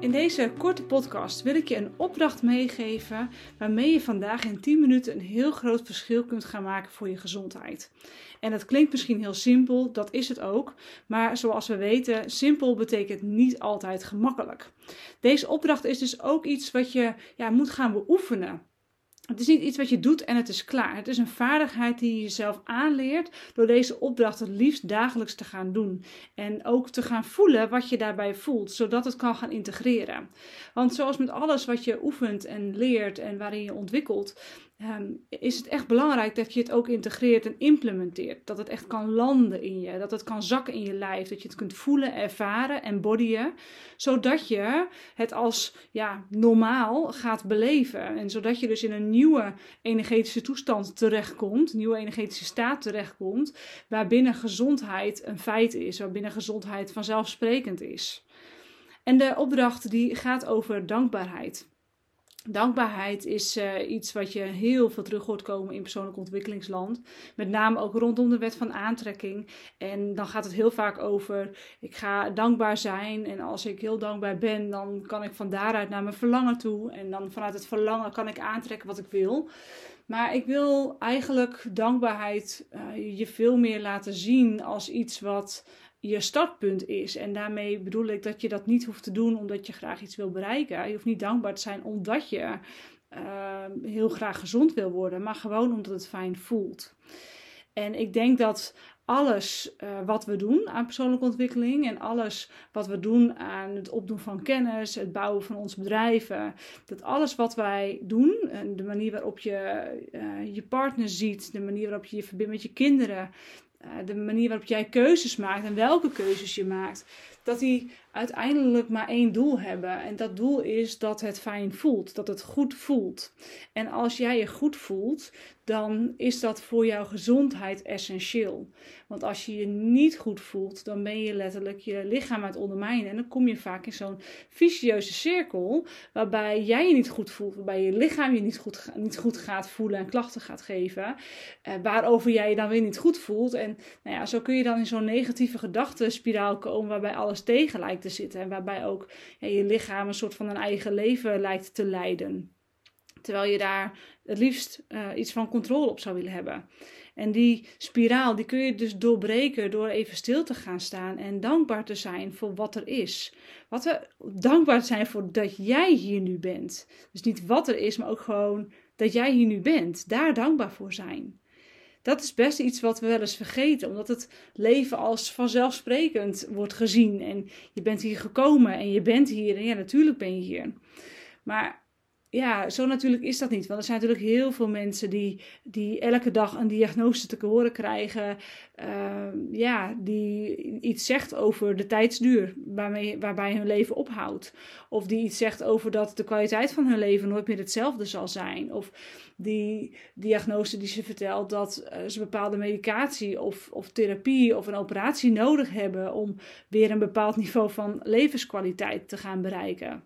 In deze korte podcast wil ik je een opdracht meegeven waarmee je vandaag in 10 minuten een heel groot verschil kunt gaan maken voor je gezondheid. En dat klinkt misschien heel simpel, dat is het ook, maar zoals we weten, simpel betekent niet altijd gemakkelijk. Deze opdracht is dus ook iets wat je ja, moet gaan beoefenen. Het is niet iets wat je doet en het is klaar. Het is een vaardigheid die je jezelf aanleert door deze opdracht het liefst dagelijks te gaan doen. En ook te gaan voelen wat je daarbij voelt, zodat het kan gaan integreren. Want zoals met alles wat je oefent en leert en waarin je ontwikkelt, Ehm, is het echt belangrijk dat je het ook integreert en implementeert. Dat het echt kan landen in je, dat het kan zakken in je lijf, dat je het kunt voelen, ervaren en bodyen, zodat je het als ja, normaal gaat beleven. En zodat je dus in een nieuwe energetische toestand terechtkomt, een nieuwe energetische staat terechtkomt, waarbinnen gezondheid een feit is, waarbinnen gezondheid vanzelfsprekend is. En de opdracht die gaat over dankbaarheid. Dankbaarheid is uh, iets wat je heel veel terug hoort komen in persoonlijk ontwikkelingsland. Met name ook rondom de wet van aantrekking. En dan gaat het heel vaak over: ik ga dankbaar zijn. En als ik heel dankbaar ben, dan kan ik van daaruit naar mijn verlangen toe. En dan vanuit het verlangen kan ik aantrekken wat ik wil. Maar ik wil eigenlijk dankbaarheid uh, je veel meer laten zien als iets wat je startpunt is. En daarmee bedoel ik dat je dat niet hoeft te doen omdat je graag iets wil bereiken. Je hoeft niet dankbaar te zijn omdat je uh, heel graag gezond wil worden, maar gewoon omdat het fijn voelt. En ik denk dat alles uh, wat we doen aan persoonlijke ontwikkeling en alles wat we doen aan het opdoen van kennis, het bouwen van onze bedrijven, dat alles wat wij doen, en de manier waarop je uh, je partner ziet, de manier waarop je je verbindt met je kinderen, de manier waarop jij keuzes maakt en welke keuzes je maakt, dat die uiteindelijk maar één doel hebben. En dat doel is dat het fijn voelt, dat het goed voelt. En als jij je goed voelt, dan is dat voor jouw gezondheid essentieel. Want als je je niet goed voelt, dan ben je letterlijk je lichaam aan het ondermijnen. En dan kom je vaak in zo'n vicieuze cirkel, waarbij jij je niet goed voelt, waarbij je lichaam je niet goed, niet goed gaat voelen en klachten gaat geven, eh, waarover jij je dan weer niet goed voelt. En nou ja, zo kun je dan in zo'n negatieve gedachtenspiraal komen, waarbij alles tegen lijkt te zitten. En waarbij ook je lichaam een soort van een eigen leven lijkt te leiden. Terwijl je daar het liefst uh, iets van controle op zou willen hebben. En die spiraal, die kun je dus doorbreken door even stil te gaan staan en dankbaar te zijn voor wat er is. Wat we dankbaar zijn voor dat jij hier nu bent. Dus niet wat er is, maar ook gewoon dat jij hier nu bent. Daar dankbaar voor zijn. Dat is best iets wat we wel eens vergeten, omdat het leven als vanzelfsprekend wordt gezien. En je bent hier gekomen en je bent hier en ja, natuurlijk ben je hier. Maar ja, zo natuurlijk is dat niet. Want er zijn natuurlijk heel veel mensen die, die elke dag een diagnose te horen krijgen. Uh, ja, die iets zegt over de tijdsduur waarmee, waarbij hun leven ophoudt. Of die iets zegt over dat de kwaliteit van hun leven nooit meer hetzelfde zal zijn. Of die diagnose die ze vertelt dat uh, ze bepaalde medicatie of, of therapie of een operatie nodig hebben om weer een bepaald niveau van levenskwaliteit te gaan bereiken.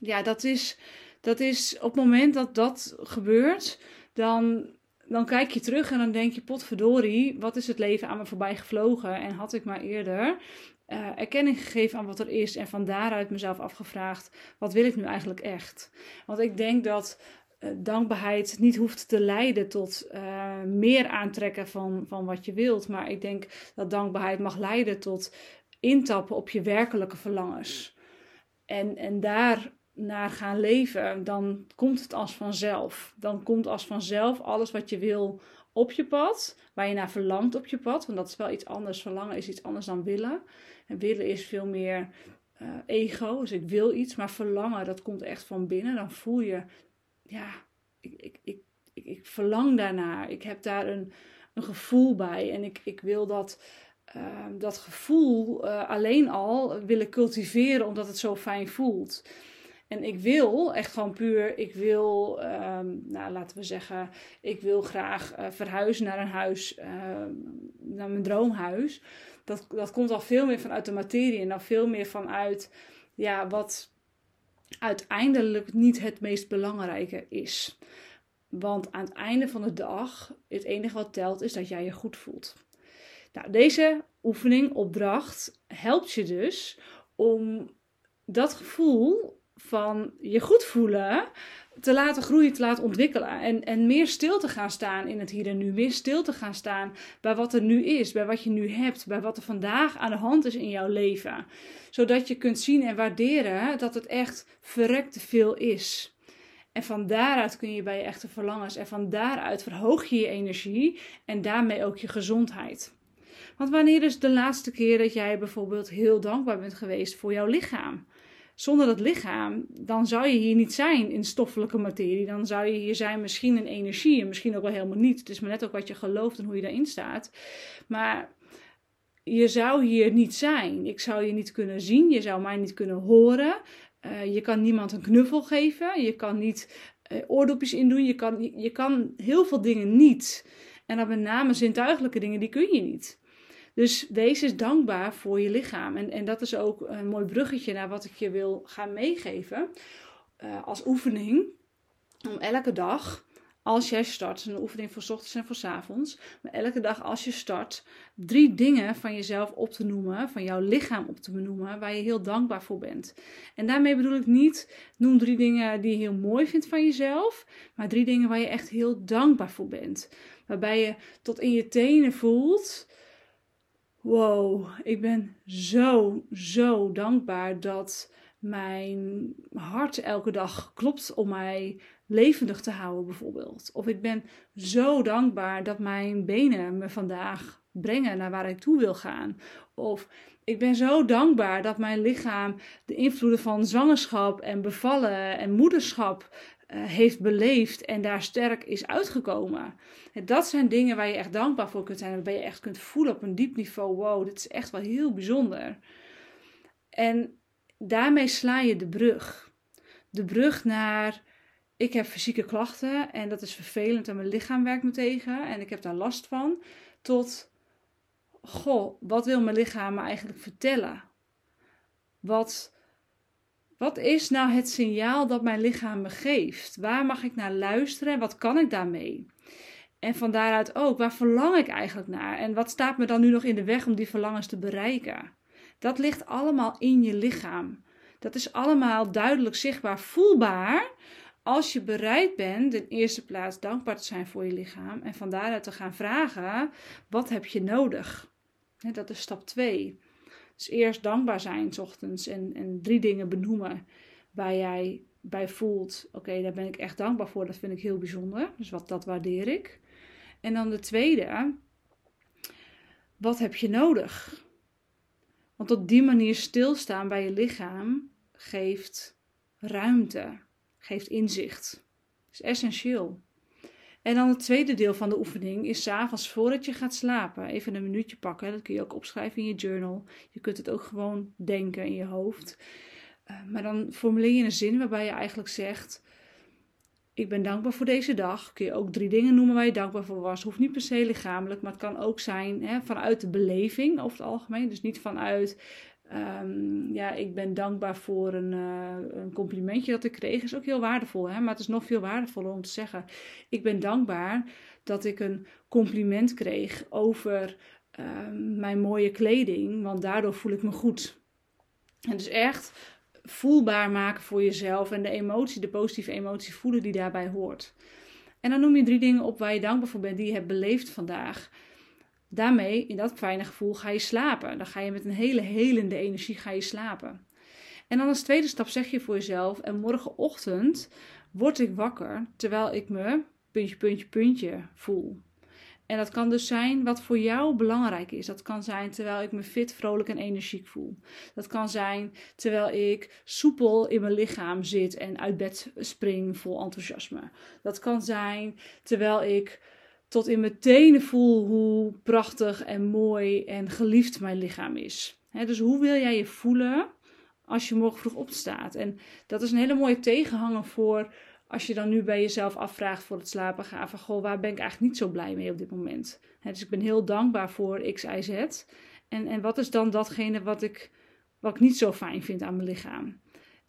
Ja, dat is dat is op het moment dat dat gebeurt, dan, dan kijk je terug en dan denk je: potverdorie, wat is het leven aan me voorbij gevlogen? En had ik maar eerder uh, erkenning gegeven aan wat er is en van daaruit mezelf afgevraagd: wat wil ik nu eigenlijk echt? Want ik denk dat. Uh, dankbaarheid niet hoeft te leiden tot uh, meer aantrekken van, van wat je wilt. Maar ik denk dat dankbaarheid mag leiden tot intappen op je werkelijke verlangens. En, en daar naar gaan leven, dan komt het als vanzelf. Dan komt als vanzelf alles wat je wil op je pad, waar je naar verlangt op je pad. Want dat is wel iets anders. Verlangen is iets anders dan willen. En willen is veel meer uh, ego. Dus ik wil iets, maar verlangen, dat komt echt van binnen. Dan voel je, ja, ik, ik, ik, ik, verlang daarnaar. Ik heb daar een, een gevoel bij. En ik, ik wil dat. Uh, dat gevoel uh, alleen al willen cultiveren omdat het zo fijn voelt. En ik wil echt gewoon puur, ik wil, um, nou laten we zeggen, ik wil graag uh, verhuizen naar een huis, uh, naar mijn droomhuis. Dat, dat komt al veel meer vanuit de materie en dan veel meer vanuit ja, wat uiteindelijk niet het meest belangrijke is. Want aan het einde van de dag, het enige wat telt is dat jij je goed voelt. Nou, deze oefening, opdracht, helpt je dus om dat gevoel van je goed voelen te laten groeien, te laten ontwikkelen. En, en meer stil te gaan staan in het hier en nu. Meer stil te gaan staan bij wat er nu is, bij wat je nu hebt, bij wat er vandaag aan de hand is in jouw leven. Zodat je kunt zien en waarderen dat het echt verrekte veel is. En van daaruit kun je bij je echte verlangens. En van daaruit verhoog je je energie en daarmee ook je gezondheid. Want wanneer is de laatste keer dat jij bijvoorbeeld heel dankbaar bent geweest voor jouw lichaam? Zonder dat lichaam, dan zou je hier niet zijn in stoffelijke materie. Dan zou je hier zijn misschien in energie en misschien ook wel helemaal niet. Het is maar net ook wat je gelooft en hoe je daarin staat. Maar je zou hier niet zijn. Ik zou je niet kunnen zien. Je zou mij niet kunnen horen. Uh, je kan niemand een knuffel geven. Je kan niet uh, oordopjes indoen. Je kan, je, je kan heel veel dingen niet. En dan met name zintuigelijke dingen, die kun je niet. Dus wees eens dankbaar voor je lichaam. En, en dat is ook een mooi bruggetje naar wat ik je wil gaan meegeven uh, als oefening. Om elke dag, als jij start, een oefening voor ochtends en voor avonds, maar elke dag als je start, drie dingen van jezelf op te noemen, van jouw lichaam op te benoemen, waar je heel dankbaar voor bent. En daarmee bedoel ik niet, noem drie dingen die je heel mooi vindt van jezelf, maar drie dingen waar je echt heel dankbaar voor bent. Waarbij je tot in je tenen voelt wow, ik ben zo, zo dankbaar dat mijn hart elke dag klopt om mij levendig te houden, bijvoorbeeld. Of ik ben zo dankbaar dat mijn benen me vandaag brengen naar waar ik toe wil gaan. Of ik ben zo dankbaar dat mijn lichaam de invloeden van zwangerschap en bevallen en moederschap heeft beleefd en daar sterk is uitgekomen. dat zijn dingen waar je echt dankbaar voor kunt zijn. Waarbij je echt kunt voelen op een diep niveau: wow, dit is echt wel heel bijzonder. En daarmee sla je de brug. De brug naar. Ik heb fysieke klachten en dat is vervelend en mijn lichaam werkt me tegen en ik heb daar last van. Tot, goh, wat wil mijn lichaam me eigenlijk vertellen? Wat, wat is nou het signaal dat mijn lichaam me geeft? Waar mag ik naar luisteren en wat kan ik daarmee? En van daaruit ook, waar verlang ik eigenlijk naar? En wat staat me dan nu nog in de weg om die verlangens te bereiken? Dat ligt allemaal in je lichaam. Dat is allemaal duidelijk zichtbaar, voelbaar. Als je bereid bent, in eerste plaats dankbaar te zijn voor je lichaam. En van daaruit te gaan vragen: wat heb je nodig? Dat is stap 2. Dus eerst dankbaar zijn s ochtends en, en drie dingen benoemen waar jij bij voelt, oké, daar ben ik echt dankbaar voor, dat vind ik heel bijzonder. Dus wat, dat waardeer ik. En dan de tweede, wat heb je nodig? Want op die manier stilstaan bij je lichaam geeft ruimte, geeft inzicht. Is essentieel. En dan het tweede deel van de oefening is s'avonds voordat je gaat slapen even een minuutje pakken. Dat kun je ook opschrijven in je journal. Je kunt het ook gewoon denken in je hoofd. Uh, maar dan formuleer je een zin waarbij je eigenlijk zegt: Ik ben dankbaar voor deze dag. Kun je ook drie dingen noemen waar je dankbaar voor was. Hoeft niet per se lichamelijk, maar het kan ook zijn hè, vanuit de beleving over het algemeen. Dus niet vanuit Um, ja, ik ben dankbaar voor een, uh, een, complimentje dat ik kreeg. Is ook heel waardevol, hè? maar het is nog veel waardevoller om te zeggen: Ik ben dankbaar dat ik een compliment kreeg over um, mijn mooie kleding, want daardoor voel ik me goed. En dus echt voelbaar maken voor jezelf en de emotie, de positieve emotie voelen die daarbij hoort. En dan noem je drie dingen op waar je dankbaar voor bent die je hebt beleefd vandaag daarmee, in dat fijne gevoel, ga je slapen. Dan ga je met een hele helende energie ga je slapen. En dan als tweede stap zeg je voor jezelf: en morgenochtend word ik wakker terwijl ik me puntje, puntje, puntje voel. En dat kan dus zijn wat voor jou belangrijk is. Dat kan zijn terwijl ik me fit, vrolijk en energiek voel. Dat kan zijn terwijl ik soepel in mijn lichaam zit en uit bed spring vol enthousiasme. Dat kan zijn terwijl ik tot in mijn tenen voel hoe prachtig en mooi en geliefd mijn lichaam is. dus hoe wil jij je voelen als je morgen vroeg opstaat? En dat is een hele mooie tegenhanger voor als je dan nu bij jezelf afvraagt voor het slapen gaan van goh, waar ben ik eigenlijk niet zo blij mee op dit moment? dus ik ben heel dankbaar voor X, Y, Z. En, en wat is dan datgene wat ik, wat ik niet zo fijn vind aan mijn lichaam?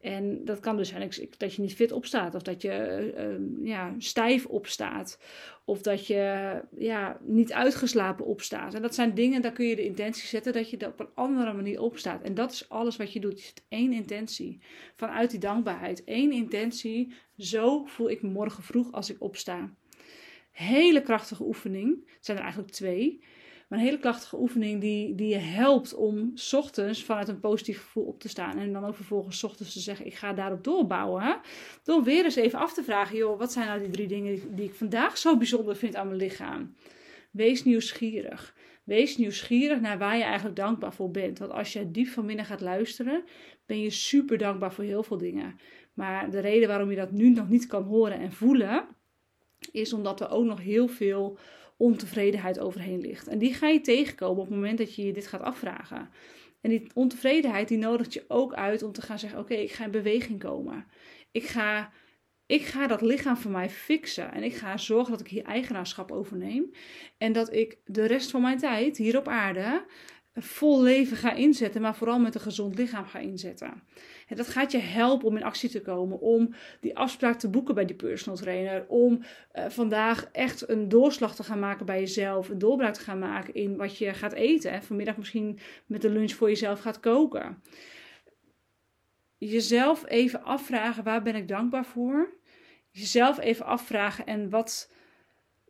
En dat kan dus zijn dat je niet fit opstaat, of dat je uh, ja, stijf opstaat, of dat je ja, niet uitgeslapen opstaat. En dat zijn dingen, daar kun je de intentie zetten dat je op een andere manier opstaat. En dat is alles wat je doet. Je zet één intentie vanuit die dankbaarheid. Één intentie, zo voel ik me morgen vroeg als ik opsta. Hele krachtige oefening. Het zijn er eigenlijk twee. Maar een hele krachtige oefening die, die je helpt om ochtends vanuit een positief gevoel op te staan. En dan ook vervolgens ochtends te zeggen, ik ga daarop doorbouwen. Door weer eens even af te vragen, joh, wat zijn nou die drie dingen die ik vandaag zo bijzonder vind aan mijn lichaam? Wees nieuwsgierig. Wees nieuwsgierig naar waar je eigenlijk dankbaar voor bent. Want als je diep van binnen gaat luisteren, ben je super dankbaar voor heel veel dingen. Maar de reden waarom je dat nu nog niet kan horen en voelen, is omdat er ook nog heel veel ontevredenheid overheen ligt. En die ga je tegenkomen op het moment dat je je dit gaat afvragen. En die ontevredenheid die nodigt je ook uit om te gaan zeggen: Oké, ik ga in beweging komen. Ik ga, ik ga dat lichaam van mij fixen. En ik ga zorgen dat ik hier eigenaarschap overneem. En dat ik de rest van mijn tijd hier op aarde vol leven ga inzetten, maar vooral met een gezond lichaam ga inzetten. En dat gaat je helpen om in actie te komen, om die afspraak te boeken bij die personal trainer, om uh, vandaag echt een doorslag te gaan maken bij jezelf, een doorbraak te gaan maken in wat je gaat eten. En vanmiddag misschien met de lunch voor jezelf gaat koken. Jezelf even afvragen, waar ben ik dankbaar voor? Jezelf even afvragen en wat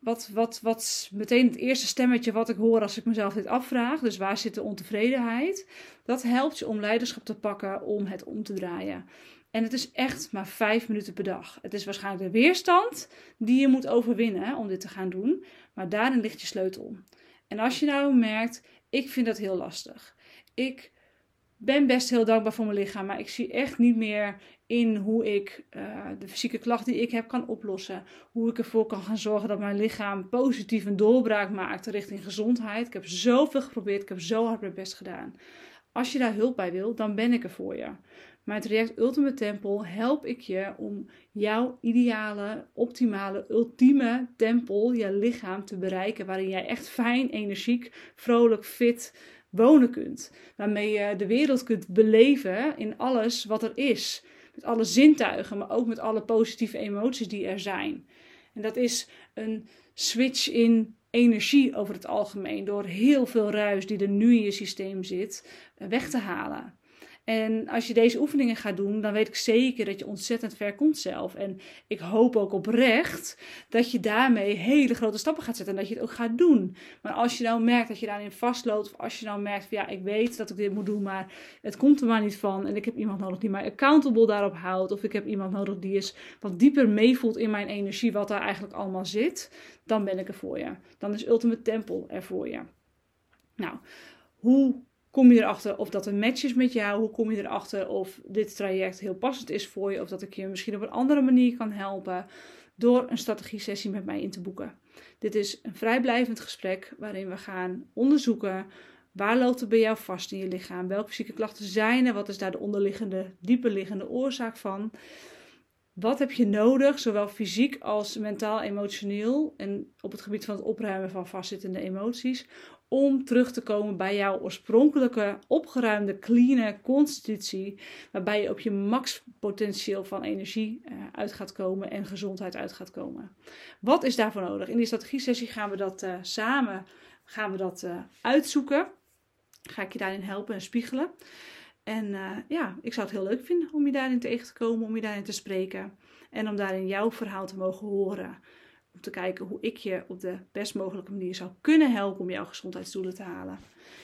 wat, wat, wat meteen het eerste stemmetje wat ik hoor als ik mezelf dit afvraag. Dus waar zit de ontevredenheid? Dat helpt je om leiderschap te pakken, om het om te draaien. En het is echt maar vijf minuten per dag. Het is waarschijnlijk de weerstand die je moet overwinnen om dit te gaan doen. Maar daarin ligt je sleutel. En als je nou merkt, ik vind dat heel lastig. Ik ben best heel dankbaar voor mijn lichaam, maar ik zie echt niet meer in hoe ik uh, de fysieke klachten die ik heb kan oplossen. Hoe ik ervoor kan gaan zorgen dat mijn lichaam positief een doorbraak maakt richting gezondheid. Ik heb zoveel geprobeerd, ik heb zo hard mijn best gedaan. Als je daar hulp bij wil, dan ben ik er voor je. Mijn traject Ultimate Tempel help ik je om jouw ideale, optimale, ultieme tempel, je lichaam te bereiken. Waarin jij echt fijn, energiek, vrolijk, fit wonen kunt. Waarmee je de wereld kunt beleven in alles wat er is. Met alle zintuigen, maar ook met alle positieve emoties die er zijn. En dat is een switch in energie over het algemeen. Door heel veel ruis die er nu in je systeem zit, eh, weg te halen. En als je deze oefeningen gaat doen, dan weet ik zeker dat je ontzettend ver komt zelf. En ik hoop ook oprecht dat je daarmee hele grote stappen gaat zetten en dat je het ook gaat doen. Maar als je nou merkt dat je daarin vastloopt, of als je nou merkt van ja, ik weet dat ik dit moet doen, maar het komt er maar niet van. En ik heb iemand nodig die mij accountable daarop houdt. Of ik heb iemand nodig die eens wat dieper meevoelt in mijn energie, wat daar eigenlijk allemaal zit. Dan ben ik er voor je. Dan is Ultimate Temple er voor je. Nou, hoe kom je erachter of dat een match is met jou? Hoe kom je erachter of dit traject heel passend is voor je? Of dat ik je misschien op een andere manier kan helpen door een strategie-sessie met mij in te boeken. Dit is een vrijblijvend gesprek waarin we gaan onderzoeken waar loopt het bij jou vast in je lichaam? Welke fysieke klachten zijn er? Wat is daar de onderliggende, dieper liggende oorzaak van? Wat heb je nodig, zowel fysiek als mentaal, emotioneel en op het gebied van het opruimen van vastzittende emoties, om terug te komen bij jouw oorspronkelijke, opgeruimde, clean constitutie, waarbij je op je max potentieel van energie uh, uit gaat komen en gezondheid uit gaat komen. Wat is daarvoor nodig? In die strategie-sessie gaan we dat uh, samen gaan we dat, uh, uitzoeken. Ga ik je daarin helpen en spiegelen. En ja, ik zou het heel leuk vinden om je daarin tegen te komen, om je daarin te spreken en om daarin jouw verhaal te mogen horen om te kijken hoe ik je op de best mogelijke manier zou kunnen helpen om jouw gezondheidsdoelen te halen.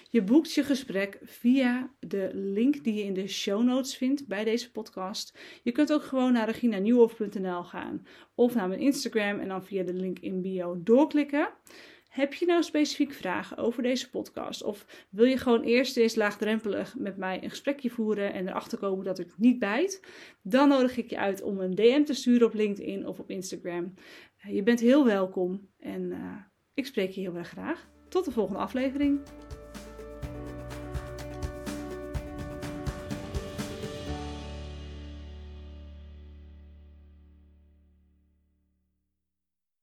Je boekt je gesprek via de link die je in de show notes vindt bij deze podcast. Je kunt ook gewoon naar reginanieuwhof.nl gaan of naar mijn Instagram en dan via de link in bio doorklikken. Heb je nou specifiek vragen over deze podcast? Of wil je gewoon eerst eens laagdrempelig met mij een gesprekje voeren en erachter komen dat ik niet bijt? Dan nodig ik je uit om een DM te sturen op LinkedIn of op Instagram. Je bent heel welkom en uh, ik spreek je heel erg graag. Tot de volgende aflevering.